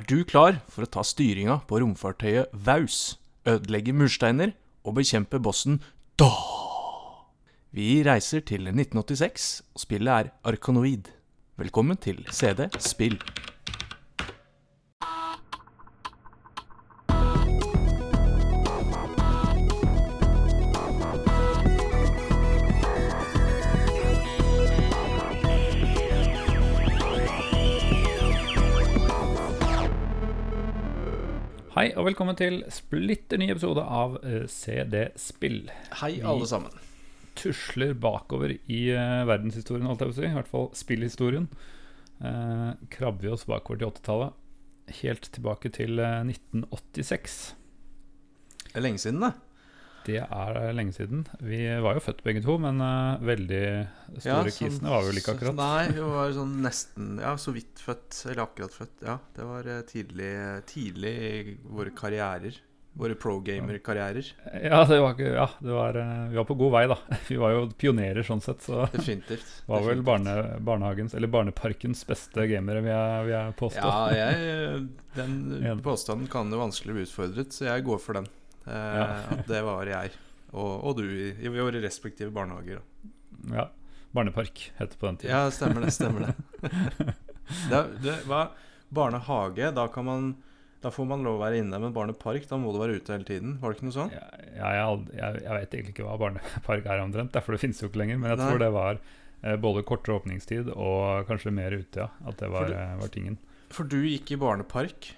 Er du klar for å ta styringa på romfartøyet Vaus, ødelegge mursteiner og bekjempe bossen Da? Vi reiser til 1986, og spillet er Arkanoid. Velkommen til CD Spill. Og velkommen til splitter ny episode av eh, CD Spill. Hei, alle sammen. Vi Tusler bakover i eh, verdenshistorien, holdt jeg på å si. I hvert fall spillhistorien. Eh, krabber vi oss bakover til 80-tallet. Helt tilbake til eh, 1986. Det er lenge siden, det. Det er eh, lenge siden. Vi var jo født begge to, men uh, veldig store kisene var vi vel ikke akkurat. Nei, vi var sånn nesten Ja, så vidt født. Eller akkurat født. Ja, det var eh, tidlig, tidlig i våre karrierer. Våre pro-gamer-karrierer. Ja, det var, ja det var, vi var på god vei, da. Vi var jo pionerer sånn sett, så Definitivt. var vel barne, barnehagens, eller barneparkens beste gamere, vil jeg, vil jeg påstå. Ja, jeg, den påstanden kan jo vanskelig bli utfordret, så jeg går for den. Eh, Ja. At det var jeg. Og, og du i, i våre respektive barnehager. da. Ja, Barnepark het det på den tiden. Ja, stemmer det. Stemmer det. det, det hva, barnehage, da kan man Da får man lov å være inne, men barnepark, da må du være ute hele tiden. Var det ikke noe sånt? Ja, jeg, jeg, jeg vet egentlig ikke hva barnepark er omtrent, derfor det finnes jo ikke lenger. Men jeg Nei. tror det var eh, både kortere åpningstid og kanskje mer ute, ja. At det var, For du- eh, var tingen. For du gikk i barnepark.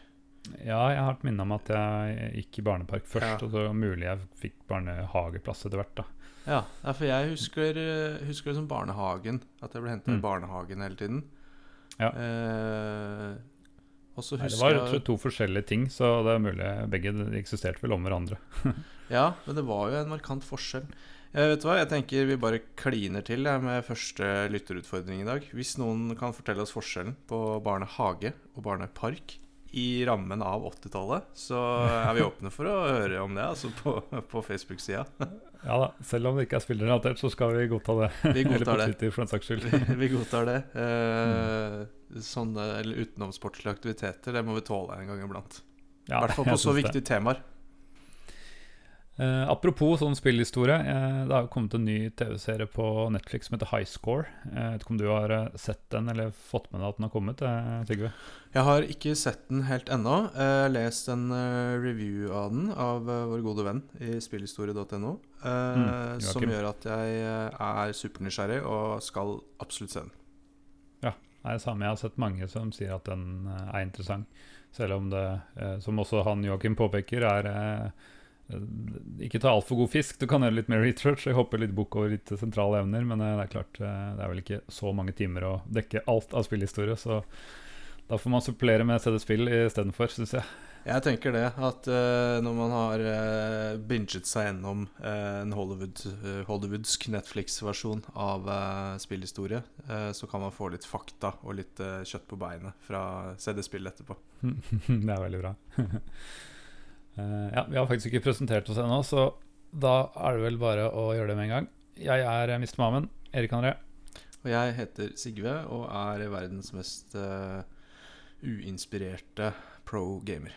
Ja, jeg har et minne om at jeg gikk i barnepark først, Ja. og så mulig jeg fikk barnehageplass etter hvert, da. Ja, for jeg husker, eh, husker det som barnehagen. At jeg ble henta Mm. i barnehagen hele tiden. Ja. Eh, og så Nei, det var jeg, to forskjellige ting, så det er mulig begge eksisterte vel om hverandre. Ja, men det var jo en markant forskjell. Eh, vet du hva, Jeg tenker vi bare kliner til jeg, med første lytterutfordring i dag. Hvis noen kan fortelle oss forskjellen på barnehage og barnepark i rammen av 80-tallet, så er vi åpne for å høre om det altså på, på Facebook-sida. Ja da, selv om det ikke er spillerrelatert, så skal vi godta det. Vi godtar det. Vi, vi godtar det. Eh, Sånne eller utenomsportslige aktiviteter, det må vi tåle en gang iblant. I Ja, hvert fall på så viktige temaer. Eh, apropos sånn spillhistorie. Uh, det har jo kommet en ny TV-serie på Netflix som heter High Score. Eh, jeg vet ikke om du har sett den, eller fått med deg at den har kommet? Trygve? Jeg har ikke sett den helt ennå. Har lest en review av den av vår gode venn i spillhistorie.no. Mm, som gjør at jeg er supernysgjerrig og skal absolutt se den. Ja, det er det samme. Jeg har sett mange som sier at den er interessant. Selv om det, som også han Joakim påpeker, er Ikke ta altfor god fisk. Du kan gjøre litt mer research. Jeg hopper litt bukk over litt sentrale evner, men eh, det er klart eh, det er vel ikke så mange timer å dekke alt av spillhistorie, så da får man supplere med CD-spill istedenfor, syns jeg. Jeg tenker det, at uh, når man har uh, binget seg gjennom uh, en Hollywood, eh, hollywoodsk Netflix-versjon av eh, spillhistorie, eh, så kan man få litt fakta og litt eh, kjøtt på beinet fra CD-spill etterpå. det er veldig bra. Eh, ja, vi har faktisk ikke presentert oss ennå, så da er det vel bare å gjøre det med en gang. Jeg er eh, Mr. Mamen. Erik André. Og jeg heter Sigve og er verdens mest uh, uinspirerte pro-gamer.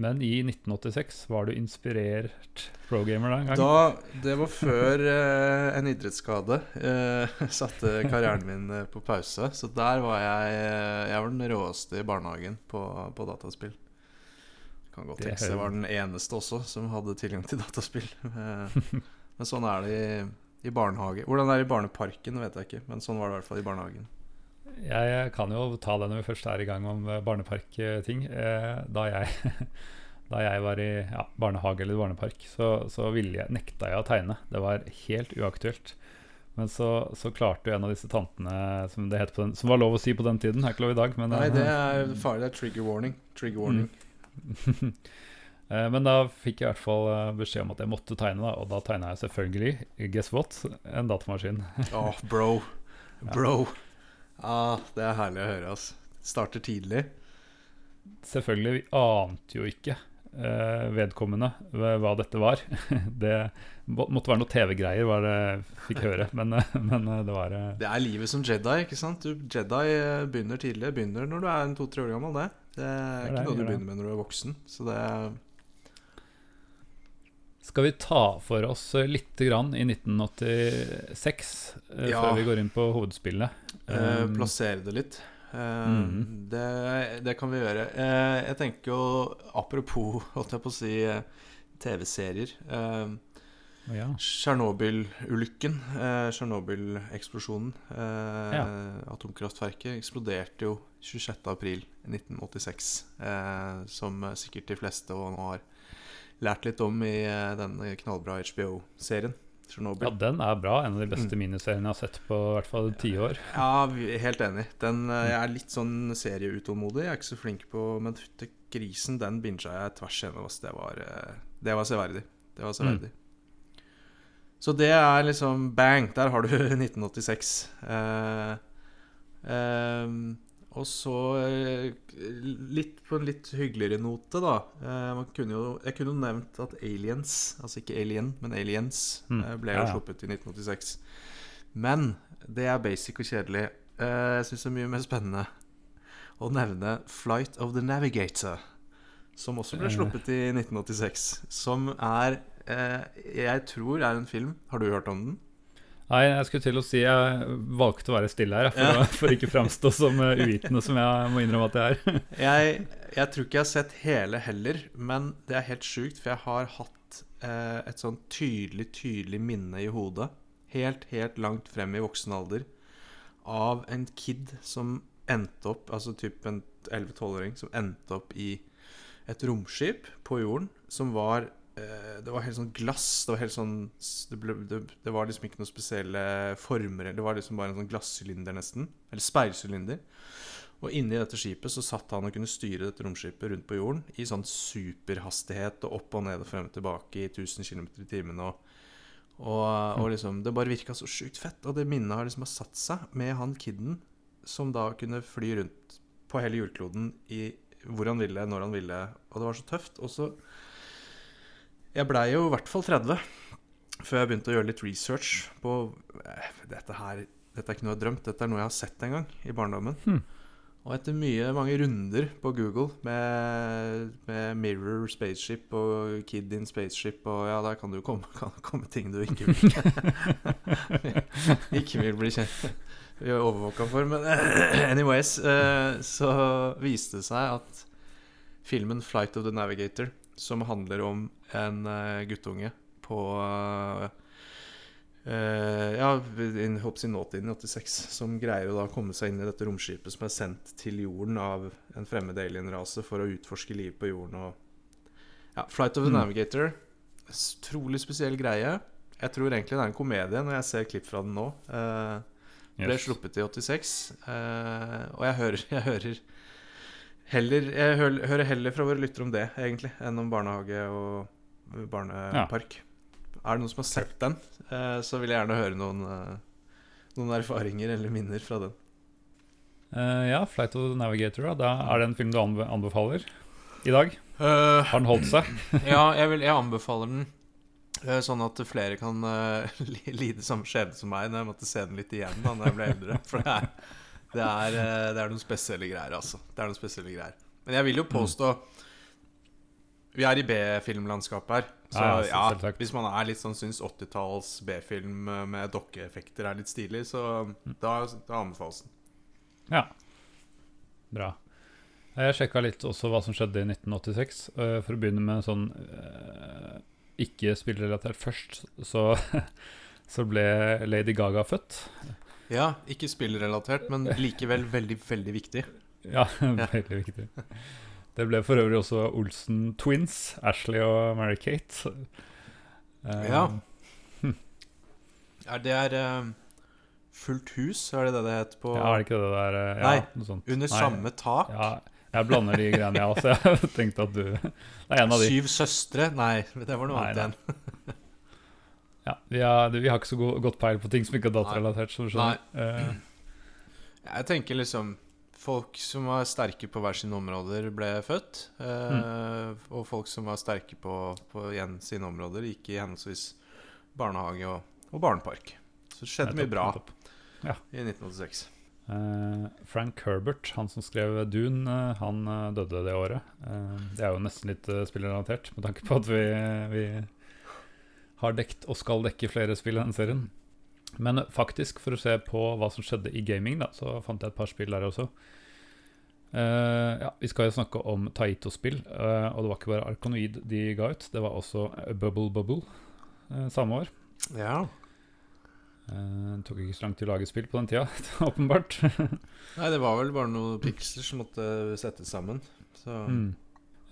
Men i 1986 var du inspirert pro-gamer da en gang? Da, det var før eh, en idrettsskade eh, satte karrieren min på pause. Så der var jeg Jeg var den råeste i barnehagen på, på dataspill. Kan godt Det tenkes jeg var den eneste også som hadde tilgang til dataspill. Eh, men sånn er det i, i barnehage. Hvordan det er i barneparken, vet jeg ikke, men sånn var det i hvert fall i barnehagen. Jeg kan jo ta det når vi først er i gang om eh, barneparkting. Eh, Da da jeg var i ja, barnehage eller barnepark, så, så ville jeg, nekta jeg å tegne. Det var helt uaktuelt. Men så, så klarte jo en av disse tantene, som det den, som var lov å si på den tiden, er ikke lov i dag, men Nei, det er farlig. Det er trigger warning. Trigger warning. Eh, Men da fikk jeg i hvert fall eh, beskjed om at jeg måtte tegne, da, og da tegna jeg selvfølgelig, guess what, en datamaskin. Åh, bro. Bro. Ah, det er herlig å høre, ass. Starter tidlig. Selvfølgelig, vi ante jo ikke eh, vedkommende hva dette var. det måtte være noe TV-greier, var det jeg fikk høre. Men, men eh, det var eh, Det er livet som Jedi, ikke sant? Du, Jedi eh, begynner tidlig. Begynner når du er en to-tre år gammel, det. Det er det, ikke noe du begynner med når du er voksen. Så det Skal vi ta for oss litt grann i 1986, eh, Ja. før vi går inn på hovedspillet? eh, Um, Plassere det litt. Eh, -hmm. det, det kan vi gjøre. Eh, jeg tenker jo Apropos, holdt jeg på å si, TV-serier. Eh, ja. Tsjernobyl-ulykken, eh, Tsjernobyl-eksplosjonen, eh, atomkraftverket, eksploderte jo 26.4.1986. Eh, som sikkert de fleste og nå har lært litt om i eh, denne knallbra HBO-serien. Tsjernobyl. ja, den er bra. En av de Mm. beste miniseriene jeg har sett på i hvert fall ti år. Ja, helt enig. Den, eh, jeg er litt sånn serieutålmodig. Jeg er ikke så flink på Men grisen, den binga jeg tvers igjennom. ass. Det var, det var severdig. Det var severdig. Så det er liksom bang. Der har du 1986. Eh, eh, og så eh, litt på en litt hyggeligere note, da. Eh, man kunne jo, jeg kunne jo nevnt at Aliens, altså ikke Alien, men Aliens, Mm. eh, ble jo ja. sluppet i 1986. Men det er basic og kjedelig. Eh, jeg syns det er mye mer spennende å nevne Flight of the Navigator, som også ble sluppet i 1986. Som er Jeg tror er en film. Har du hørt om den? Nei, jeg skulle til å si jeg valgte å være stille her, for, Ja. å, for ikke framstå som eh, uvitende, som jeg må innrømme at jeg er. Jeg, jeg tror ikke jeg har sett hele heller, men det er helt sjukt, for jeg har hatt eh, et sånn tydelig, tydelig minne i hodet, helt, helt langt frem i voksen alder, av en kid som endte opp, altså typ en 11-12-åring, som endte opp i et romskip på jorden, som var eh, det var helt sånn glass. Det var sånn det, ble, det, det var liksom ikke noen spesielle former. Det var liksom bare en sånn glassylinder, nesten. Eller speilsylinder. Og inni dette skipet så satt han og kunne styre dette romskipet rundt på jorden i sånn superhastighet og opp og ned og frem og tilbake i 1000 km i timen. Og, og, og liksom Det bare virka så sjukt fett. Og det minnet har liksom bare satt seg med han kiden som da kunne fly rundt på hele jordkloden i hvor han ville, når han ville. Og det var så tøft. Og så Jeg blei jo i hvert fall 30 før jeg begynte å gjøre litt research på eh, Dette her Dette er ikke noe jeg har drømt, dette er noe jeg har sett en gang i barndommen. Hmm. Og etter mye, mange runder på Google med, med Mirror Spaceship og Kid in Spaceship og ja, der kan det jo komme, kan komme ting du ikke vil Ikke vil bli kjent overvåka for. Men anyways, eh, så viste det seg at filmen 'Flight of the Navigator', som handler om en eh, guttunge på Uh, ja, i håper jeg nåtiden i 86, som greier å da komme seg inn i dette romskipet som er sendt til jorden av en fremmed alien-rase for å utforske liv på jorden. Og, ja, 'Flight of the Mm. Navigator'. Utrolig Trolig spesiell greie. Jeg tror egentlig det er en komedie når jeg ser klipp fra den nå. Eh, ble Yes. sluppet i 86. uh, og jeg hører, jeg hører heller Jeg hører, hører heller fra våre lyttere om det, egentlig, enn om barnehage og barnepark. Er det noen som har sett den, eh, så vil jeg gjerne høre noen, eh, noen erfaringer eller minner fra den. Uh, ja, 'Flight of the Navigator'. Da. da er det en film du anbefaler i dag? Uh, Har den holdt seg? ja, jeg, vil, jeg anbefaler den uh, sånn at flere kan lide samme skjebne som meg når jeg måtte se den litt igjen da når jeg ble eldre. For det er, det er, det er noen spesielle greier, altså. Det er noen spesielle greier. Men jeg vil jo påstå Vi er i B-filmlandskapet her. Så Ja, ja, hvis man er litt sånn syns 80-talls B-film eh, med dokkeeffekter er litt stilig, så da, da anbefales den. Ja. Bra. Jeg sjekka litt også hva som skjedde i 1986. eh, For å begynne med sånn eh, ikke spillrelatert først, så, så ble Lady Gaga født. Ja, ikke spillrelatert, men likevel veldig, veldig viktig. Ja, veldig viktig. Det ble for øvrig også Olsen Twins, Ashley og Mary-Kate. Uh, Ja. Er det er uh, Fullt hus, er det det det het på ja, er det ikke det der eh, ja, Nei. Under Nei, samme tak? Ja, jeg blander de greiene, jeg også. Jeg tenkte at du Det er en av de. Syv søstre? Nei, det var noe Nei, annet igjen. Ja, vi, har, vi har ikke så go godt peil på ting som ikke er datarelatert. skjønner. Eh, Jeg tenker liksom Folk som var sterke på hver sine områder, ble født. Eh, Mm. Og folk som var sterke på, på igjen sine områder, gikk i henholdsvis barnehage og, og barnepark. Så det skjedde mye bra ja. i 1986. Eh, Frank Herbert, han som skrev Dune, eh, han døde det året. Eh, det er jo nesten litt uh, spillrelatert, med tanke på at vi, vi har dekt og skal dekke flere spill i den serien. Men faktisk, for å se på hva som skjedde i gaming, da, så fant jeg et par spill der også. Uh, ja, vi skal jo snakke om Taito-spill, uh, og det var ikke bare Arkanoid de ga ut. Det var også Bubble Bubble uh, samme år. Ja. Eh, det tok ikke så lang tid å lage spill på den tida, åpenbart. Nei, det var vel bare noen piksler som måtte settes sammen. Så Mm.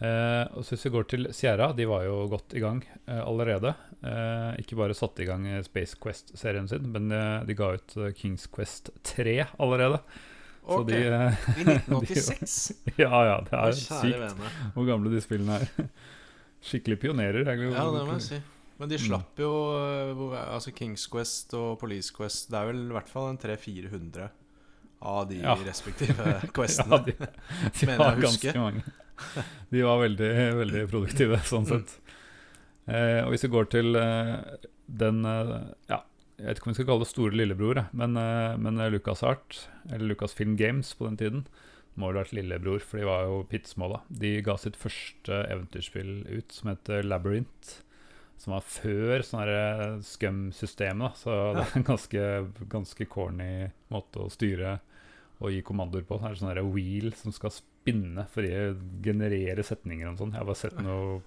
Eh, og så Hvis vi går til Sierra, de var jo godt i gang eh, allerede. Eh, ikke bare satte i gang eh, Space Quest-serien sin, men eh, de ga ut eh, Kings Quest 3 allerede. Så Ok, de, eh, I 1986. ja, ja, det er Kjære sykt vene. hvor gamle de spillene er. Skikkelig pionerer. egentlig. Ja, det må jeg si. Men de Mm. slapp jo Altså Kings Quest og Police Quest Det er vel i hvert fall en 300-400 av de Ja. respektive Ja, questene. de, de Mener jeg å huske. ganske mange. De var veldig, veldig produktive, sånn Mm. sett. Eh, og hvis vi går til eh, den eh, Ja, jeg vet ikke om vi skal kalle det store lillebror, men, eh, men Lucas Art, eller Lucas Film Games på den tiden, må vel ha vært lillebror, for de var jo bitte da. De ga sitt første eventyrspill ut, som heter Labyrinth. Som var før sånn her Scum-systemet. Så det er en ganske, ganske corny måte å styre og gi kommandoer på. Det er sånn wheel som skal spinne for å generere setninger og sånn. Jeg har bare sett noen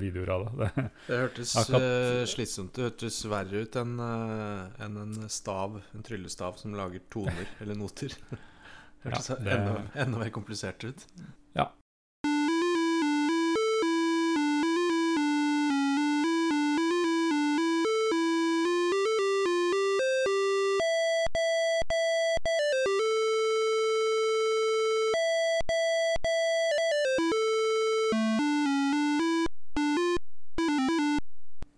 videoer av det. det. Det hørtes Akkurat- eh, slitsomt. Det hørtes verre ut enn en, en stav, en tryllestav som lager toner eller noter. Hørtes Ja, det- enda, enda mer komplisert ut.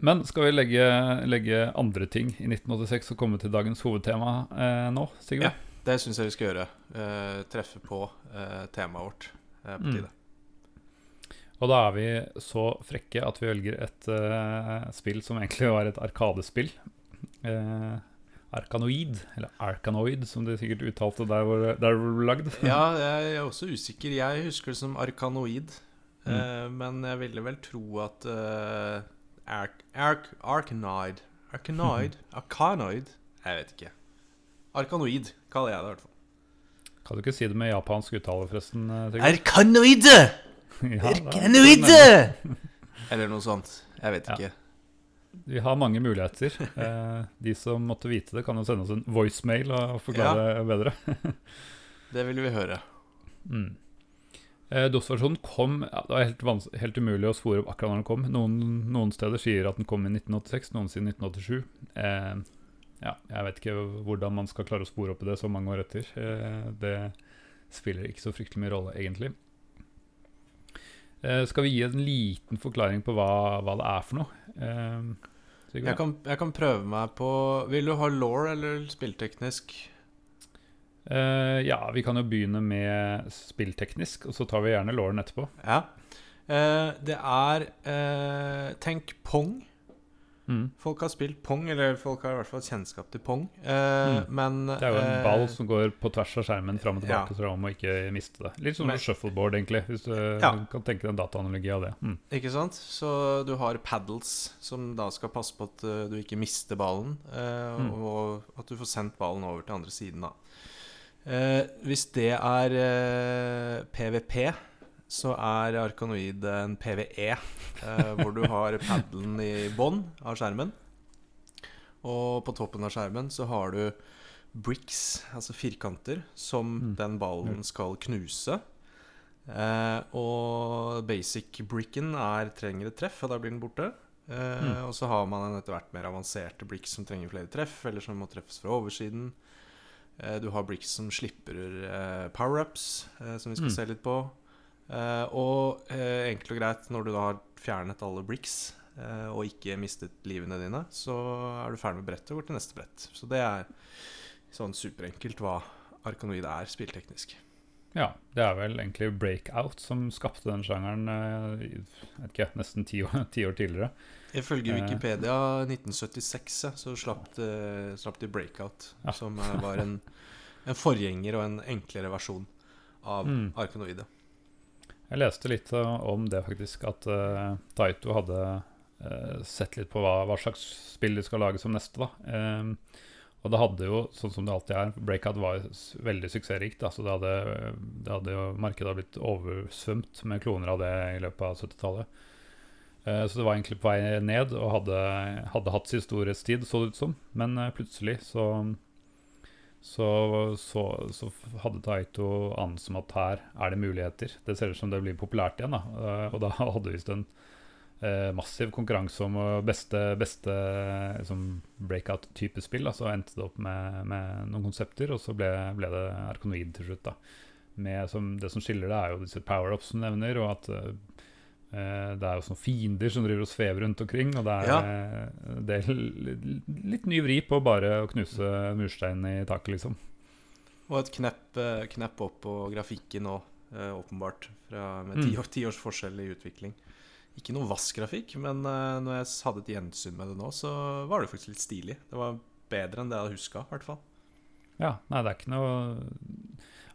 Men skal vi legge, legge andre ting i 1986 og komme til dagens hovedtema eh, nå, Sigurd? Ja. Det syns jeg vi skal gjøre. Eh, treffe på eh, temaet vårt. Eh, på Mm. tide. Og da er vi så frekke at vi velger et eh, spill som egentlig var et arkadespill. Eh, Arkanoid, eller Arkanoid, som de sikkert uttalte der hvor det ble lagd. Ja, jeg er også usikker. Jeg husker det som arkanoid. Mm. Eh, men jeg ville vel tro at Arkanoid Arkanoid? Arkanoid? Jeg vet ikke. Arkanoid kaller jeg det i hvert fall. Kan du ikke si det med japansk uttale, forresten? eh, Sigurd? Arkanoid! Ja! Eller noe sånt. Jeg vet Ja. ikke. Vi har mange muligheter. Eh, de som måtte vite det, kan jo sende oss en voicemail og forklare bedre. Det vil vi høre. Mm. Eh, DOS-versjonen kom ja, Det var helt, helt umulig å spore opp akkurat når den kom. Noen, noen steder sier at den kom i 1986, noen sier 1987. Eh, ja, jeg vet ikke hvordan man skal klare å spore opp i det så mange år etter. Eh, det spiller ikke så fryktelig mye rolle, egentlig. Eh, skal vi gi en liten forklaring på hva, hva det er for noe? Eh, Jeg kan, jeg kan prøve meg på Vil du ha law eller spillteknisk? Eh, ja, vi kan jo begynne med spillteknisk, og så tar vi gjerne Lauren etterpå. Ja. Uh, det er uh, Tenk Pong. Mm. Folk har spilt pong, eller folk har i hvert fall kjennskap til pong. Mm. Men Det er jo en ball som går på tvers av skjermen fram og tilbake, Ja. så om må ikke miste det. Litt som Men- en shuffleboard, egentlig, hvis du Ja. kan tenke deg en dataanalogi av det. Mm. Ikke sant? Så du har paddles som da skal passe på at du ikke mister ballen, Mm. og at du får sendt ballen over til andre siden, da. Eh, hvis det er eh, PVP, så er Arkanoid en PVE, eh, hvor du har paddelen i bånn av skjermen. Og på toppen av skjermen så har du bricks, altså firkanter, som Mm. den ballen skal knuse. Eh, og basic bricken er trenger et treff, og da blir den borte. Eh, Mm. Og så har man en etter hvert mer avanserte bricks som trenger flere treff, eller som må treffes fra oversiden. Eh, du har bricks som slipper eh, power-ups, eh, som vi skal Mm. se litt på. Og enkelt og greit, når du da har fjernet alle bricks og ikke mistet livene dine, så er du ferdig med brettet og går til neste brett. Så det er sånn superenkelt hva Arkanoid er spillteknisk. Ja, det er vel egentlig Breakout som skapte den sjangeren eh, ikke, nesten ti år, ti år tidligere. Ifølge Eh. Wikipedia 1976 så slapp, de, slapp de Breakout, Ja. som eh, var en, en forgjenger og en enklere versjon av Mm. Arkanoide. Jeg leste litt uh, om det, faktisk. At uh, Taito hadde uh, sett litt på hva, hva slags spill de skal lage som neste. da. Um, og det hadde jo, sånn som det alltid er, Breakout var veldig suksessrikt. Altså så det hadde, det hadde jo, Markedet hadde blitt oversvømt med kloner av det i løpet av 70-tallet. Eh, så det var egentlig på vei ned og hadde, hadde hatt sin storhetstid, så det ut som. Men eh, plutselig så så, så, så hadde Taito annet som at her er det muligheter. Det ser ut som det blir populært igjen. da Eh, Og da hadde visst en massiv konkurranse om beste, beste liksom breakout-type spill. da. Så endte det opp med, med noen konsepter, og så ble, ble det Arkonoid til slutt. som, Det som skiller det, er jo disse power-ups som nevner, og at eh, eh, det er jo sånne fiender som driver og svever rundt omkring. Og det er, Ja. eh, det er litt ny vri på bare å knuse murstein i taket, liksom. Og et knepp, eh, knepp opp på grafikken òg, åpenbart. Fra, med Mm. ti, forskjell i utvikling. Ikke noe vass grafikk, men uh, når jeg hadde et gjensyn med det nå, så var det faktisk litt stilig. Det var bedre enn det jeg hadde huska, i hvert fall. Ja, nei, det er ikke noe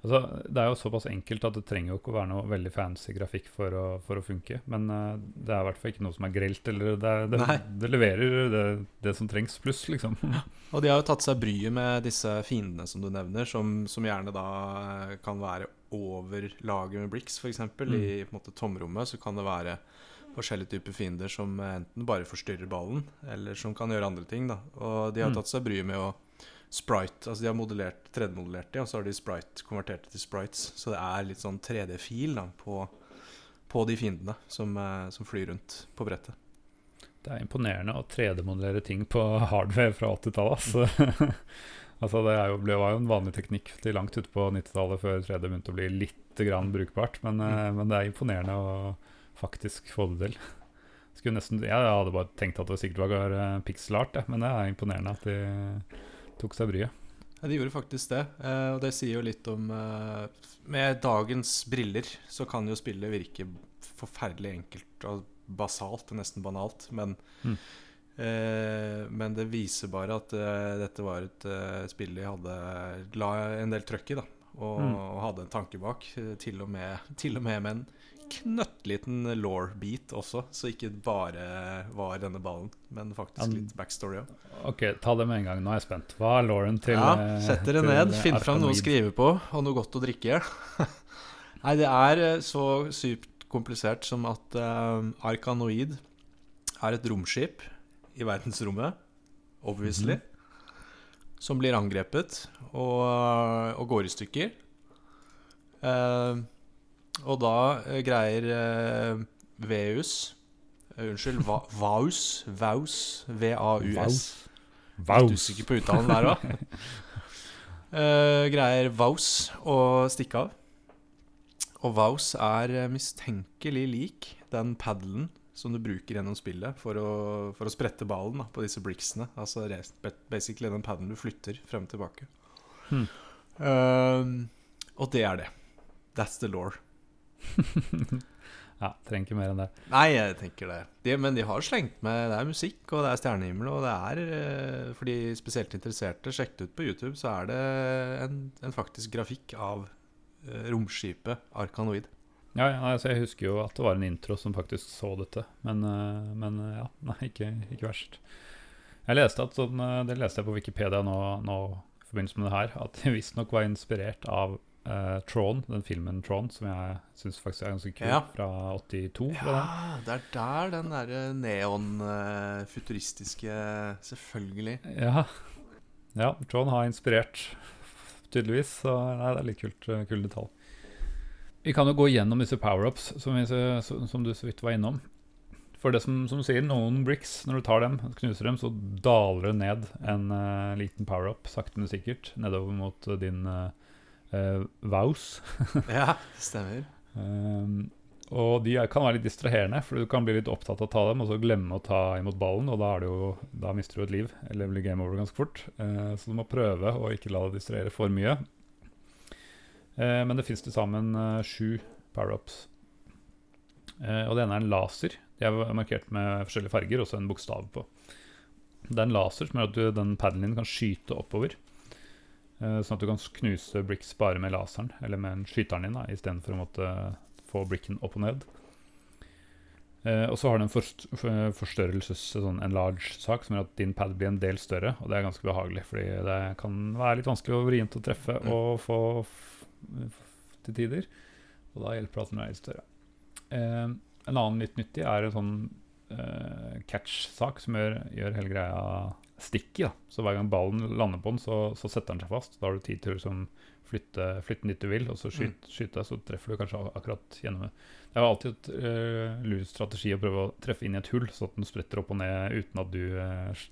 Altså, Det er jo såpass enkelt at det trenger jo ikke å være noe veldig fancy grafikk for å, for å funke. Men uh, det er i hvert fall ikke noe som er grelt, eller det, er- det, det leverer det, det som trengs, pluss, liksom. Og de har jo tatt seg bryet med disse fiendene som du nevner, som, som gjerne da eh, kan være over laget med Brix, f.eks. Mm. I på en måte, tomrommet så kan det være forskjellige typer fiender som enten bare forstyrrer ballen, eller som kan gjøre andre ting. da Og de har Mm. tatt seg bryet med å sprite Altså de har modellert 3D-modellert de, og så har de sprite konvertert det til sprites. Så det er litt sånn 3D-fil da på, på de fiendene som, eh, som flyr rundt på brettet. Det er imponerende å 3D-modellere ting på hardware fra 80-tallet. Altså. altså det er jo, ble, var jo en vanlig teknikk til langt ute på 90-tallet før 3D begynte å bli litt grann brukbart. Men, mm. men det er imponerende å faktisk få det til. Skulle nesten, jeg hadde bare tenkt at det sikkert var eh, pixel men det er imponerende at de tok seg bryet. Ja, de gjorde faktisk det. eh, og det sier jo litt om eh, Med dagens briller så kan jo spillet virke forferdelig enkelt og basalt, nesten banalt. Men, Mm. eh, men det viser bare at eh, dette var et eh, spill de hadde la en del trøkk i, da. Og, Mm. og hadde en tanke bak. Til og med, til og med med en knøttliten law-beat også, så ikke bare var denne ballen, men faktisk um, litt backstory òg. Ok, ta det med en gang. Nå er jeg spent. Hva er Lauren til Ja, eh, sett dere ned, finn fram noe å skrive på, og noe godt å drikke. Nei, det er eh, så sykt komplisert som at uh, Arkanoid er et romskip i verdensrommet, obviously, som blir angrepet og, og går i stykker. Eh, og da eh, greier eh, Veus eh, Unnskyld, Va Vaus Vaus V-A-U-S. Litt Vaus. usikker på uttalen der òg. greier Vaus å stikke av. Og Vaus er eh, mistenkelig lik den paddelen som du bruker gjennom spillet for å, for å sprette ballen da, på disse bricksene. Altså basically den paddelen du flytter frem og tilbake. Hmm. Uh, og det er det. That's the law. Ja, trenger ikke mer enn det. Nei, jeg tenker det. De, men de har slengt med Det er musikk, og det er stjernehimmel, og det er eh, For de spesielt interesserte, sjekk det ut på YouTube, så er det en, en faktisk grafikk av eh, romskipet Arkanoid. Ja, ja, altså jeg husker jo at det var en intro som faktisk så dette, men, eh, men ja, nei, ikke, ikke verst. Jeg leste at sånn, Det leste jeg på Wikipedia nå, nå i forbindelse med det her, at de visstnok var inspirert av eh, Tron, den filmen Tron, som jeg syns faktisk er ganske kul, Ja. fra 82. var det? Ja, det er der den derre neon-futuristiske Selvfølgelig. Ja. ja, Tron har inspirert, tydeligvis. Så nei, det er litt kult, uh, kul detalj. Vi kan jo gå gjennom disse power-ups, som, som som du så vidt var innom. For det som, som du sier, noen bricks, når du tar dem, knuser dem, så daler det ned en uh, liten power-up, sakte, men sikkert, nedover mot uh, din uh, Vaus. Ja, stemmer. Um, og de kan være litt distraherende, for du kan bli litt opptatt av å ta dem, og så glemme å ta imot ballen, og da, det jo, da mister du et liv, eller blir game over ganske fort. Uh, så du må prøve å ikke la deg distrahere for mye. Uh, men det fins til sammen sju power-ups. Og det ene er en laser. De er markert med forskjellige farger, og så en bokstav på. Det er en laser som gjør at du, den paddelen din kan skyte oppover. Eh, sånn at du kan knuse bricks bare med laseren, eller med en skyteren din, istedenfor å måtte få bricken opp og ned. Eh, og så har du en forst forstørrelses, sånn enlarge-sak som gjør at din pad blir en del større, og det er ganske behagelig, fordi det kan være litt vanskelig og vrient å treffe Mm. og få til tider. Og da hjelper det at den er litt større. Eh, en annen litt nyttig er en sånn eh, catch-sak som gjør, gjør hele greia sticky. Da. Så hver gang ballen lander på den, så, så setter den seg fast. Da har du tid til å liksom, flytte, flytte den dit du vil, og så skyte, skyte, så treffer du kanskje akkurat gjennom det. Det er jo alltid et uh, lur strategi å prøve å treffe inn i et hull, så at den spretter opp og ned uten at du uh,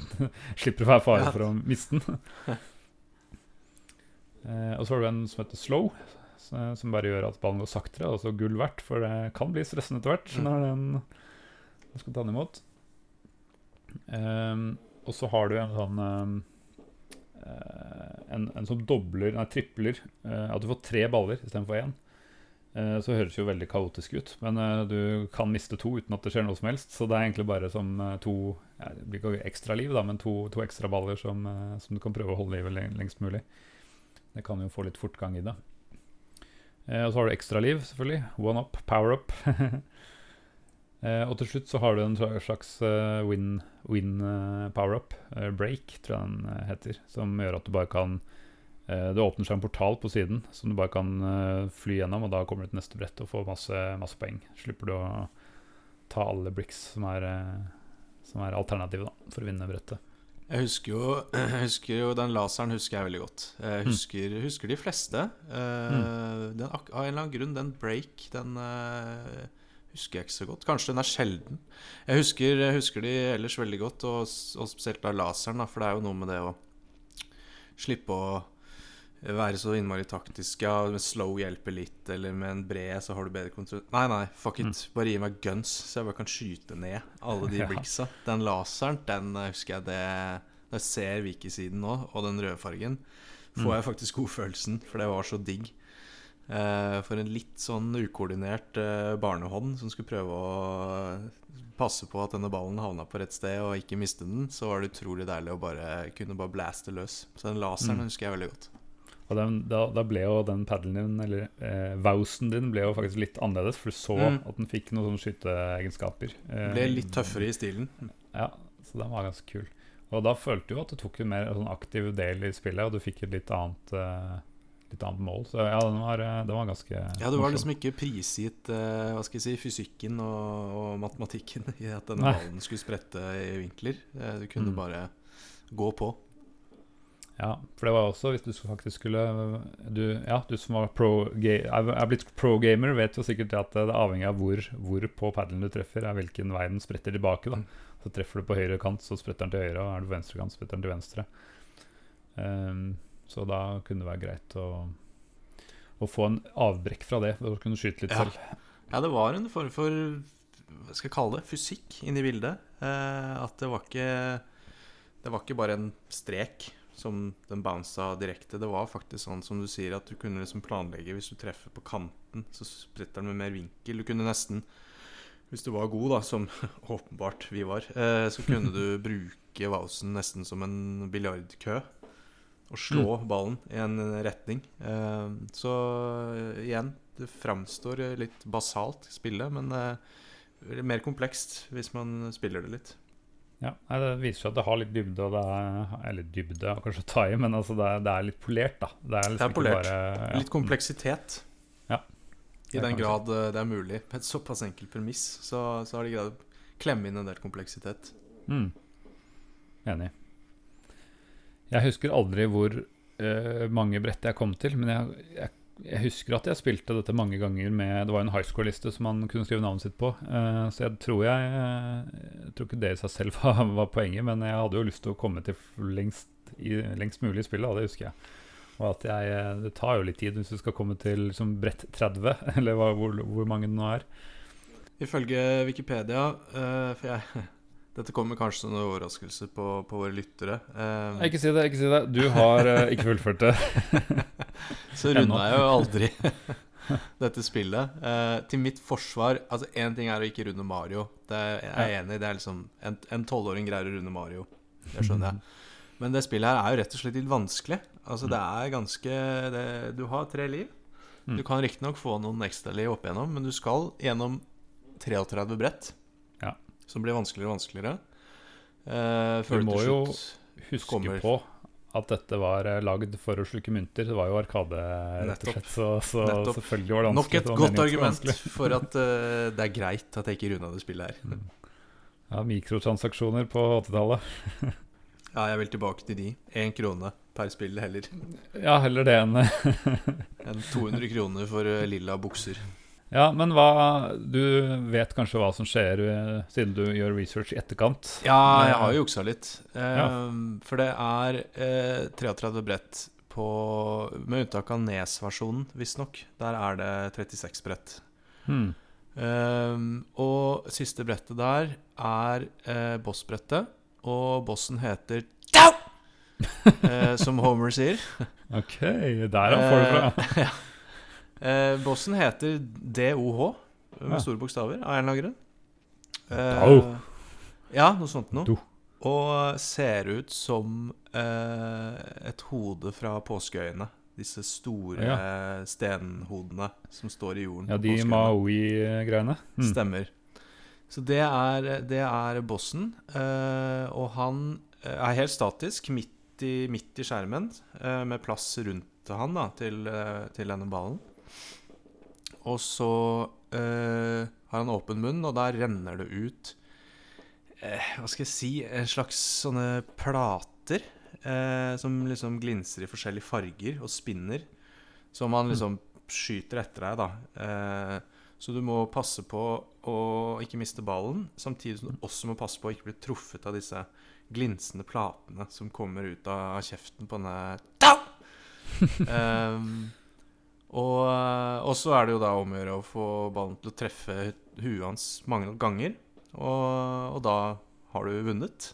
slipper å være fare Ja. for å miste den. uh, og så har du en som heter slow, som bare gjør at ballen går saktere, altså gull verdt, for det kan bli stressende etter hvert Mm. når den man skal ta den imot. Ehm, og så har du en sånn ehm, eh, en, en som dobler, nei, tripler eh, At du får tre baller istedenfor én. Så høres jo veldig kaotisk ut, men eh, du kan miste to uten at det skjer noe som helst. Så det er egentlig bare som eh, to Det blir ikke ekstra liv, da, men to, to ekstra baller som, eh, som du kan prøve å holde livet leng- lengst mulig. Det kan jo få litt fortgang i det. Eh, og så har du ekstra liv, selvfølgelig. One up, power up. Eh, og til slutt så har du en slags eh, win, win eh, power-up, break, tror jeg den heter, som gjør at du bare kan Det åpner seg en portal på siden som du bare kan fly gjennom, og da kommer du til neste brett og får masse, masse poeng. Slipper du å ta alle bricks som er, som er alternativet da, for å vinne brettet. Jeg husker jo, jeg husker jo Den laseren husker jeg veldig godt. Jeg husker, husker de fleste. Eh, den, av en eller annen grunn, den break, den eh, husker jeg ikke så godt. Kanskje den er sjelden. Jeg husker, jeg husker de ellers veldig godt, og, og spesielt da laseren, da, for det er jo noe med det å slippe å være så innmari taktisk. Ja, med slow hjelper litt, eller med en bred så har du bedre kontroll. Nei, nei, fuck it. Bare gi meg guns, så jeg bare kan skyte ned alle de Ja. Den laseren, den eh, husker jeg det Når jeg ser Viki-siden nå, og den røde fargen, får jeg faktisk godfølelsen, for det var så digg. Eh, for en litt sånn ukoordinert eh, barnehånd som skulle prøve å passe på at denne ballen havna på rett sted og ikke miste den, så var det utrolig deilig å bare kunne bare blaste løs. Så den laseren Mm. husker jeg veldig godt. Og den, da, da ble jo den paddelen din, eller eh, vausen din, ble jo faktisk litt annerledes, for du så Mm. at den fikk noen sånne skytteegenskaper. Eh, Ble litt tøffere i stilen. Ja, så den var ganske kul. Og da følte du at du tok en mer sånn aktiv del i spillet, og du fikk et litt annet, eh, litt annet mål. Så ja, den var, eh, den var ganske Ja, du var liksom ikke prisgitt uh, hva skal jeg si, fysikken og, og matematikken i at denne ballen skulle sprette i vinkler. Eh, Du kunne Mm. bare gå på. Ja, for det var også hvis du faktisk skulle du, Ja, du som var pro er blitt pro-gamer, vet jo sikkert at det er avhengig av hvor, hvor på paddelen du treffer, er hvilken vei den spretter tilbake. da Mm. Så treffer du på høyre kant, så spretter den til høyre, og er du på venstre kant, spretter den til venstre. Ehm, så da kunne det være greit å, å få en avbrekk fra det, for å kunne skyte litt Ja. selv. Ja, det var en form for hva skal jeg kalle det, fysikk inni bildet. Eh, at det var ikke Det var ikke bare en strek som den bounsa direkte. Det var faktisk sånn som du sier, at du kunne liksom planlegge hvis du treffer på kanten, så spretter den med mer vinkel. Du kunne nesten Hvis du var god, da, som åpenbart vi var, eh, så kunne du bruke Wausen nesten som en biljardkø. Og slå ballen i en retning. Eh, så eh, igjen, det framstår litt basalt spillet, men eh, mer komplekst hvis man spiller det litt. Ja, Det viser seg at det har litt dybde, og det er Eller dybde kanskje å ta i, men altså det, er, det er litt polert, da. Det er, liksom Det er polert. Bare, ja. Litt kompleksitet. Ja. I den grad eh, det er mulig. På et såpass enkelt premiss, så, så har de greid å klemme inn en del kompleksitet. Mm. Enig. Jeg husker aldri hvor uh, mange brett jeg kom til, men jeg, jeg, jeg husker at jeg spilte dette mange ganger med Det var en high score-liste som man kunne skrive navnet sitt på, uh, så jeg tror jeg Jeg tror ikke det i seg selv var, var poenget, men jeg hadde jo lyst til å komme til lengst, i, lengst mulig i spillet, og det husker jeg. Og at jeg eh, Det tar jo litt tid hvis du skal komme til liksom, brett 30, eller hvor, hvor mange det nå er. Ifølge Wikipedia uh, For jeg Dette kommer kanskje som en overraskelse på, på våre lyttere. Um, Nei, Ikke si det, ikke si det. Du har uh, ikke fullført det. så runda jeg jo aldri dette spillet. Uh, til mitt forsvar Altså, én ting er å ikke runde Mario. Det er, jeg er enig i. Det er liksom En tolvåring greier å runde Mario. Det skjønner jeg. Men det spillet her er jo rett og slett litt vanskelig. Altså det er ganske det, Du har tre liv. Mm. Du kan riktignok få noen ekstra liv opp igjennom, men du skal gjennom 33 brett. Som blir vanskeligere og vanskeligere. Eh, Du må jo huske kommer- på at dette var eh, lagd for å slukke mynter. Det var jo Arkade, rett og slett. Så, så selvfølgelig var det vanskelig. Nok et godt argument for at uh, det er greit at jeg ikke runda det spillet her. Ja, Mikrotransaksjoner på 80-tallet. Ja, jeg vil tilbake til de. Én krone per spill heller Ja, heller det enn enn 200 kroner for lilla bukser. Ja, men hva Du vet kanskje hva som skjer eh, siden du gjør research i etterkant? Ja, jeg Eh, har jo juksa litt. Eh, Ja. For det er eh, 33 brett på Med unntak av Nes-versjonen, visstnok. Der er det 36 brett. Hmm. Ehm, og siste brettet der er boss-brettet, og bossen heter! Eh, som Homer sier. Ok, der får du fra. Eh, ja. Bossen heter DOH, med Ja. store bokstaver, av en eller annen grunn. Eh, ja, noe sånt noe. Do. Og ser ut som eh, et hode fra påskeøyene. Disse store stenhodene som står i jorden. Ja, de. Maui-greiene. Mm. Stemmer. Så det er, det er bossen. eh, og han eh, er helt statisk midt i, midt i skjermen, eh, med plass rundt han da, til, til denne ballen. Og så eh, har han åpen munn, og der renner det ut eh, Hva skal jeg si En slags sånne plater eh, som liksom glinser i forskjellige farger og spinner. Som han liksom skyter etter deg, da. Eh, så du må passe på å ikke miste ballen, samtidig som du også må passe på å ikke bli truffet av disse glinsende platene som kommer ut av kjeften på denne Tau! Og, og så er det jo da om å gjøre å få ballen til å treffe huet hans mange ganger. Og, og da har du vunnet.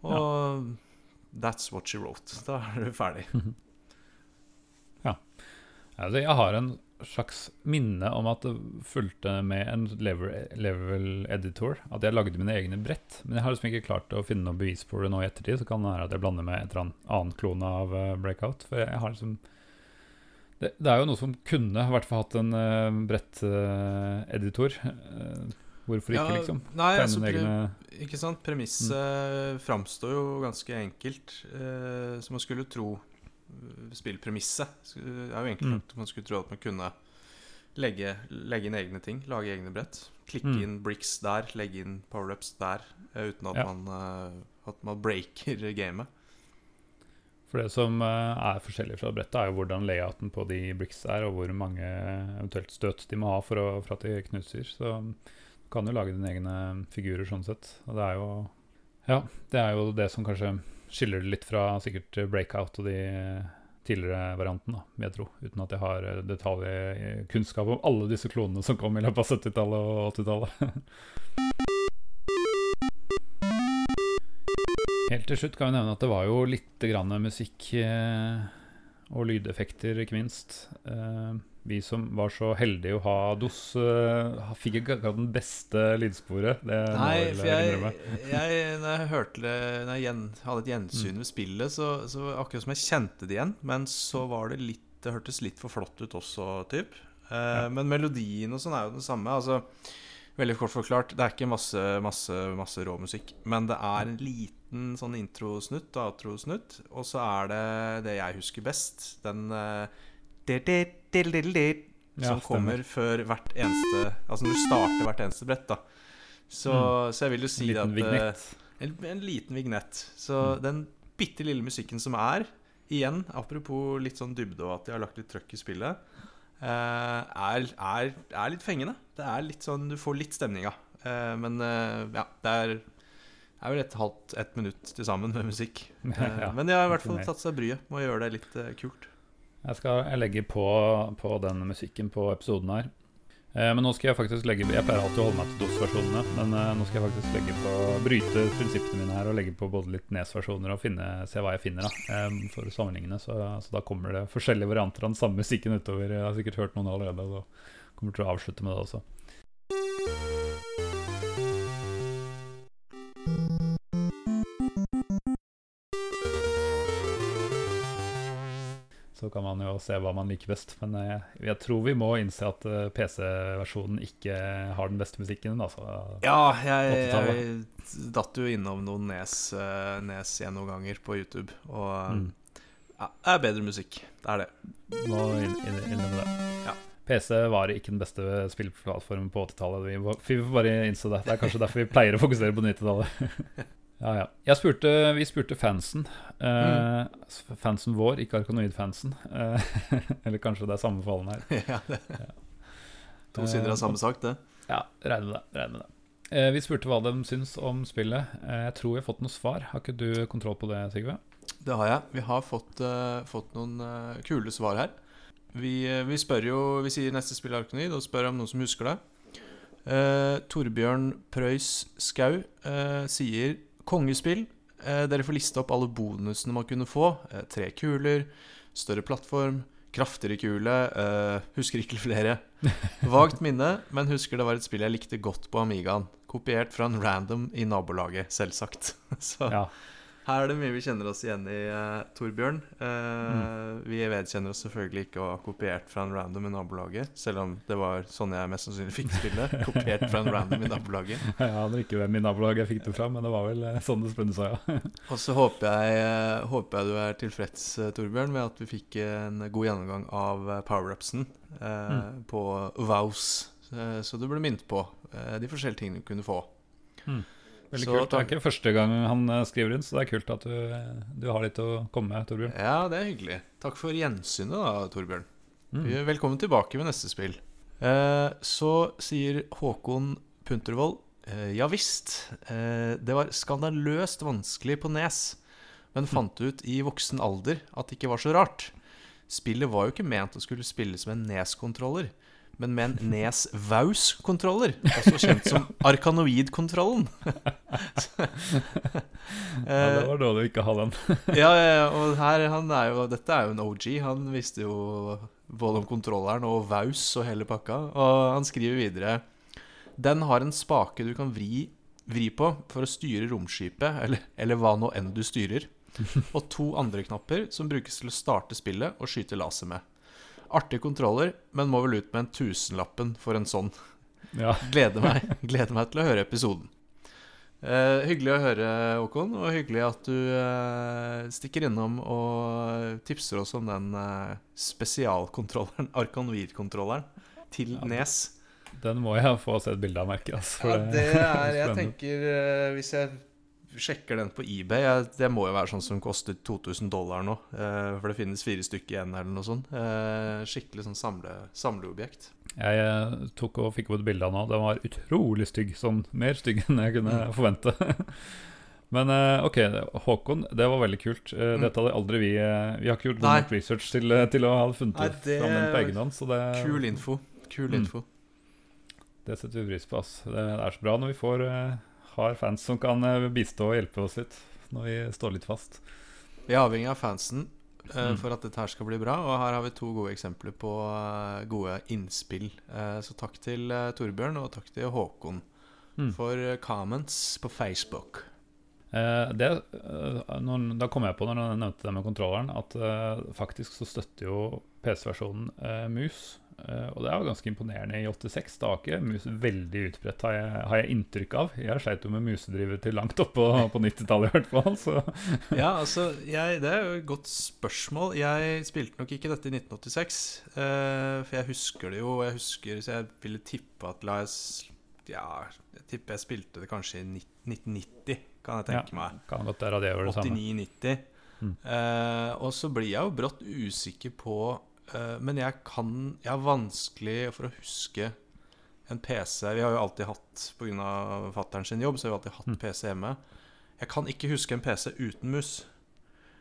Og that's what she wrote. Da er du ferdig. Altså, jeg har en slags minne om at det fulgte med en level, level editor. At jeg lagde mine egne brett. Men jeg har liksom ikke klart å finne noe bevis på det nå i ettertid. Så kan det være at jeg blander med et eller annet klone av eh, Breakout. For jeg har liksom det, det er jo noe som kunne i hvert fall hatt en uh, bretteditor. hvorfor ikke, Ja, liksom? Nei, altså, pre ikke sant? Premisset framstår jo ganske enkelt. uh, så man skulle tro eh, Spillpremisset det er jo enkelt Mm. at Man skulle tro at man kunne legge, legge inn egne ting. Lage egne brett. Klikke Mm. inn bricks der, legge inn power-ups der. eh, uten at, Ja. man, eh, at man breaker gamet. For det som eh, er forskjellig fra brettet, er jo hvordan layouten på de bricks er, og hvor mange eventuelt støt de må ha for, å, for at de knuser. Så du kan jo lage dine egne figurer sånn sett. Og det er jo Ja, det er jo det som kanskje skiller det litt fra sikkert breakout og de tidligere variantene, da, jeg tro. Uten at jeg har eh, detaljkunnskap om alle disse klonene som kom i løpet av 70-tallet og 80-tallet. Helt til slutt kan vi nevne at det var jo litt grann musikk eh, og lydeffekter, ikke minst. Eh, vi som var så heldige å ha DOS, eh, fikk ikke akkurat den beste lydsporet. Det Nei, for jeg, jeg Når jeg hørte Når jeg gjen, hadde et gjensyn med ved spillet, så, så akkurat som jeg kjente det igjen. Men så var det litt Det hørtes litt for flott ut også, typ. Eh. Men melodien og sånn er jo den samme. Altså Veldig kort forklart, det er ikke masse, masse, masse rå musikk. Men det er en liten sånn introsnutt og outrosnutt. Og så er det det jeg husker best. Den eh, som kommer før hvert eneste Altså når du starter hvert eneste brett, da. Så, så jeg vil jo En si liten at liten vignett. en, en liten vignett. Så Mm. den bitte lille musikken som er, igjen, apropos litt sånn dybde og at de har lagt litt trøkk i spillet, eh, er, er, er litt fengende. Det er litt sånn Du får litt stemninga. Uh, men eh, ja, det er, er vel et halvt ett minutt til sammen med musikk. Eh, Ja, men de har i hvert fall tatt seg bryet med å gjøre det litt eh, kult. Jeg skal legge på, på den musikken på episoden her. Eh, men nå skal jeg faktisk legge Jeg pleier alltid å holde meg til DOS-versjonene, men eh, nå skal jeg faktisk legge på bryte prinsippene mine her og legge på både litt Nes-versjoner og finne, se hva jeg finner da for for sammenligne. Så, så da kommer det forskjellige varianter av den samme musikken utover. Jeg har sikkert hørt noen allerede, og kommer til å avslutte med det også. Kan man jo se hva man liker best. Men jeg, jeg tror vi må innse at eh, PC-versjonen ikke har den beste musikken. Altså. Ja, jeg, jeg datt jo innom noen Nes, eh, Nes gjennomganger på YouTube, og Mm. ja, det er bedre musikk. Det er det. Må inn- inn- innrømme det. Ja. PC var ikke den beste spillplattformen på 80-tallet. Vi, vi får bare innse det. Det er kanskje derfor vi pleier å fokusere på 90-tallet. ja, ja. Jeg spurte, vi spurte fansen. Eh, Fansen vår, ikke Arkanoid-fansen. Eh, eller kanskje det er samme forholdene her. ja, det. To sider av samme sak, det. Ja, regner med det. Regner med det. Eh, vi spurte hva de syns om spillet. Eh, jeg tror vi har fått noe svar. Har ikke du kontroll på det, Sigve? Det har jeg. Vi har fått, uh, fått noen uh, kule svar her. Vi, uh, vi spør jo Vi sier neste spill er Arkonid, og spør om noen som husker det. Eh, Torbjørn Preus Skau eh, sier kongespill. Eh, dere får liste opp alle bonusene man kunne få. Eh, tre kuler, større plattform, kraftigere kule. Eh, husker ikke flere. Vagt minne, men husker det var et spill jeg likte godt på Amigaen. Kopiert fra en random i nabolaget, selvsagt. Så Ja. Her er det mye vi kjenner oss igjen i, uh, Torbjørn. Uh, Mm. Vi vedkjenner oss selvfølgelig ikke å ha kopiert fra en random i nabolaget, selv om det var sånn jeg mest sannsynlig fikk spillet. kopiert fra en random i nabolaget. Jeg aner ikke hvem i nabolaget jeg fikk det fra, men det var vel uh, sånn det spunnet seg, ja. Og så håper jeg, håper jeg du er tilfreds, Torbjørn, med at vi fikk en god gjennomgang av power-upsen Mm. på Vows. Så du ble minnet på de forskjellige tingene du kunne få. Veldig Så kult. Det er ikke første gang han eh, skriver inn, så det er kult at du, du har litt å komme med, Torbjørn. Ja, det er hyggelig. Takk for gjensynet, da, Torbjørn. Mm. Velkommen tilbake med neste spill. Eh, så sier Håkon Puntervold eh, Ja visst. Eh, det var skandaløst vanskelig på Nes, men fant ut i voksen alder at det ikke var så rart. Spillet var jo ikke ment å skulle spilles med en Nes-kontroller, men med en Nes Vaus-kontroller, også kjent som Arkanoid-kontrollen. Ja, det var dårlig å ikke ha den. ja, og her, han er jo, dette er jo en OG. Han visste jo både om kontrolleren og Vaus og hele pakka. Og han skriver videre Den har en spake du kan vri, vri på for å styre romskipet, eller, eller hva nå enn du styrer. Og to andre knapper som brukes til å starte spillet og skyte laser med. Artig kontroller, men må vel ut med en tusenlappen for en sånn. Ja. Gleder meg, gleder meg til å høre episoden. Eh, hyggelig å høre, Håkon, og hyggelig at du eh, stikker innom og tipser oss om den eh, spesialkontrolleren, Arkanoid-kontrolleren, til Ja, Nes. Den må jeg få se et bilde av, merker Altså, Ja, det er Jeg tenker eh, Hvis jeg sjekker den på eBay Det må jo være sånn som koster 2000 dollar nå. eh, for det finnes fire stykker igjen, eller noe sånt. Eh, skikkelig sånn samle, samleobjekt. Jeg tok og fikk opp et bilde av den nå. Den var utrolig stygg. Sånn mer stygg enn jeg kunne Mm. forvente. Men eh, OK, Håkon, det var veldig kult. Mm. Dette hadde aldri vi Vi har ikke gjort nok research til, til å ha funnet Nei, det- fram den på egen hånd, så det, Kul info. Kul Mm. info. det setter vi pris på. Ass. Det, er så bra når vi får, har fans som kan eh, bistå og hjelpe oss litt når vi står litt fast. Vi er avhengig av fansen Mm. for at dette her skal bli bra. Og her har vi to gode eksempler på uh, gode innspill. Uh, så takk til Torbjørn, og takk til Håkon Mm. for comments på Facebook. Det, når, da kom jeg på når jeg nevnte det med kontrolleren, at faktisk så støtter jo PC-versjonen mus. Eh, og det er jo ganske imponerende i 86. Det var ikke mus veldig utbredt, har jeg, har jeg inntrykk av. Jeg sleit jo med musedriver til langt oppe på, på 90-tallet i hvert fall. Så Ja, altså, jeg, Det er jo et godt spørsmål. Jeg spilte nok ikke dette i 1986. Uh, for jeg husker det jo. Jeg husker, Så jeg ville tippe at la jeg Ja, jeg tipper jeg spilte det kanskje i 1990, kan jeg tenke meg. kan godt være det gjør det samme. 89-90. Mm. Uh, og så blir jeg jo brått usikker på eh, Men jeg kan Jeg har vanskelig for å huske en PC Vi har jo alltid hatt, pga. fatter'n sin jobb, så har vi alltid hatt Mm. PC hjemme. Jeg kan ikke huske en PC uten mus.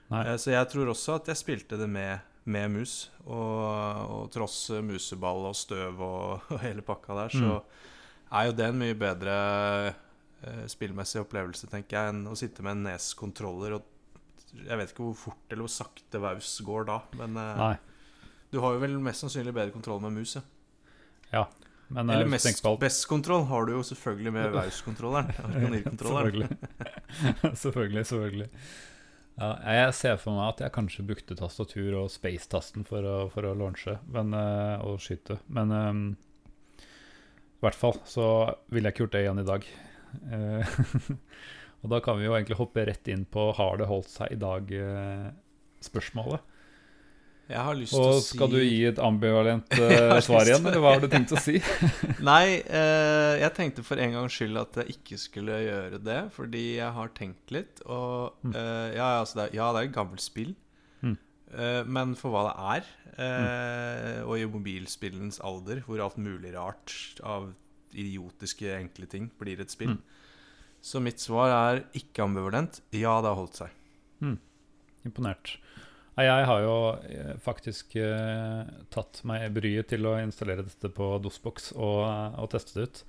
Nei. Eh, så jeg tror også at jeg spilte det med, med mus. Og, og tross museball og støv og, og hele pakka der, så er jo det en mye bedre eh, spillmessig opplevelse, tenker jeg, enn å sitte med en Nes-kontroller. Og jeg vet ikke hvor fort eller hvor sakte Vaus går da, men eh, Nei, du har jo vel mest sannsynlig bedre kontroll med mus. Ja. men eh, Eller mest, tenker best kontroll har du jo selvfølgelig med Vaus-kontrolleren. Selvfølgelig. selvfølgelig, selvfølgelig. Ja, jeg ser for meg at jeg kanskje brukte tastatur og space-tasten for for å launche men, eh, og skyte. Men um, i hvert fall så ville jeg ikke gjort det igjen i dag. Eh, og da kan vi jo egentlig hoppe rett inn på 'har det holdt seg i dag'-spørsmålet. Jeg har lyst til å og si skal du gi et ambivalent eh, svar igjen, eller hva har du tenkt å si? Nei, eh, jeg tenkte for en gangs skyld at jeg ikke skulle gjøre det, fordi jeg har tenkt litt. Og Mm. eh, ja, altså det er, ja, det er et gammelt spill, Mm. eh, men for hva det er, mm. og i mobilspillens alder, hvor alt mulig rart av idiotiske, enkle ting blir et spill. Mm. Så mitt svar er ikke ambivalent. Ja, det har holdt seg. Imponert. Nei, jeg har jo eh, faktisk uh, tatt meg bryet til å installere dette på DOSBox og, og teste det ut.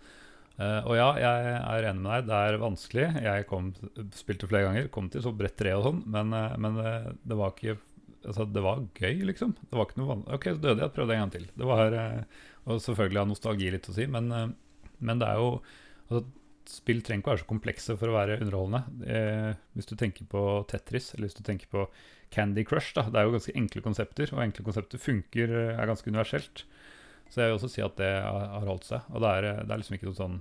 Uh, og ja, jeg er enig med deg, det er vanskelig. Jeg kom, spilte flere ganger, kom til så bredt tre og sånn, men, uh, men eh, det var ikke Altså, det var gøy, liksom. Det var ikke noe vanlig. OK, så døde jeg, prøvde en gang til. Det var, eh, og selvfølgelig har nostalgi litt å si, men, eh, men det er jo altså, Spill trenger ikke være så komplekse for å være underholdende. Eh, hvis du tenker på Tetris, eller hvis du tenker på Candy Crush, da. Det er jo ganske enkle konsepter, og enkle konsepter funker, eh, er ganske universelt. Så jeg vil også si at det har holdt seg. Og det er, eh, det er liksom ikke noe sånn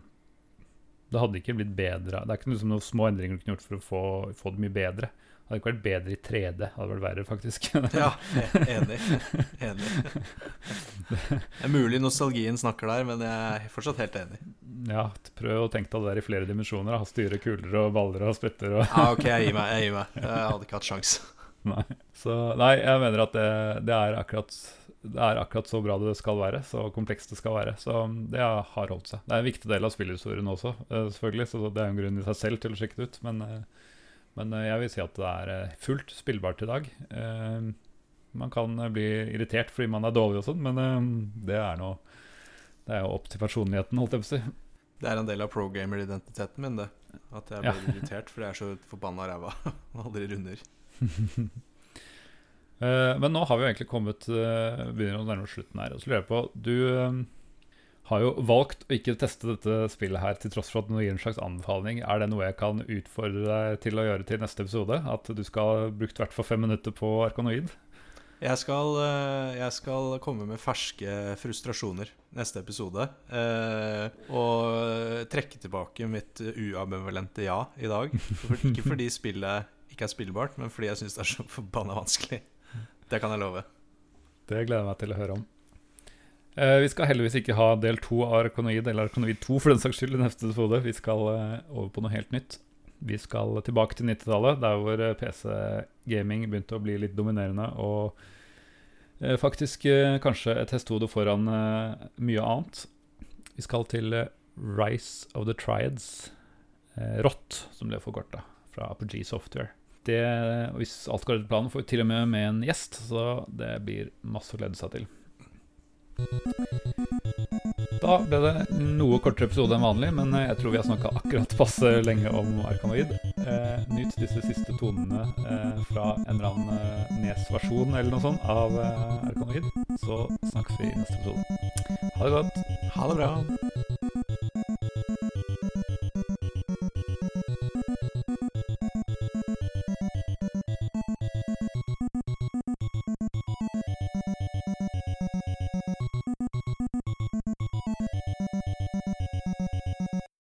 Det hadde ikke blitt bedre. Det er ikke liksom noen små endringer du kunne gjort for å få, få det mye bedre. Hadde ikke vært bedre i 3D. Det hadde vært verre, faktisk. Ja, e- enig. enig. Det er mulig nostalgien snakker der, men jeg er fortsatt helt enig. ja, prøv å tenke deg det der i flere dimensjoner. Da. Styre kuler og baller og spretter og Ja, ok, jeg gir meg. Jeg, gir meg. jeg hadde ikke hatt sjans. Nei. Så nei, jeg mener at det, det, er akkurat, det er akkurat så bra det skal være. Så komplekst det skal være. Så det har holdt seg. Det er en viktig del av spillhistorien også, eh, selvfølgelig. Så det er en grunn i seg selv til å sjekke det ut. Men, eh, men eh, jeg vil si at det er eh, fullt spillbart i dag. Eh, Man kan bli irritert fordi man er dårlig og sånn, men det er noe Det er jo opp til personligheten, holdt jeg på å si. Det er en del av progamer-identiteten min, det. At jeg Ja. blir irritert fordi jeg er så forbanna ræva og aldri runder. Men nå har vi egentlig kommet begynner å nærme oss slutten her. Og så lurer jeg på Du har jo valgt å ikke teste dette spillet her til tross for at det gir en slags anbefaling. Er det noe jeg kan utfordre deg til å gjøre til neste episode? At du skal ha brukt i hvert fall fem minutter på Arkanoid? Jeg skal, eh, jeg skal komme med ferske frustrasjoner neste episode. eh, og trekke tilbake mitt uambivalente ja i dag. Ikke fordi spillet ikke er spillbart, men fordi jeg syns det er så forbanna vanskelig. Det kan jeg love. Det gleder jeg meg til å høre om. Eh, vi skal heldigvis ikke ha del to av Arkanoid, eller Arkanoid 2 for den saks skyld, i neste episode. Vi skal eh, over på noe helt nytt. Vi skal tilbake til 90-tallet, der hvor eh, PC-gaming begynte å bli litt dominerende. Og faktisk kanskje et hestehode foran mye annet. Vi skal til Rise of the Triads. ROT, som ble forkorta, fra Apogee Software. Det, hvis alt går etter planen, får vi til og med med en gjest, så det blir masse å glede seg til. Da ble det noe kortere episode enn vanlig, men eh, jeg tror vi har snakka akkurat passe lenge om Arkanoid. Eh, nyt disse siste tonene eh, fra en eller annen eh, Nes-versjon eller noe sånt av eh, Arkanoid. Så snakkes vi i neste episode. Ha det godt. Ha det bra.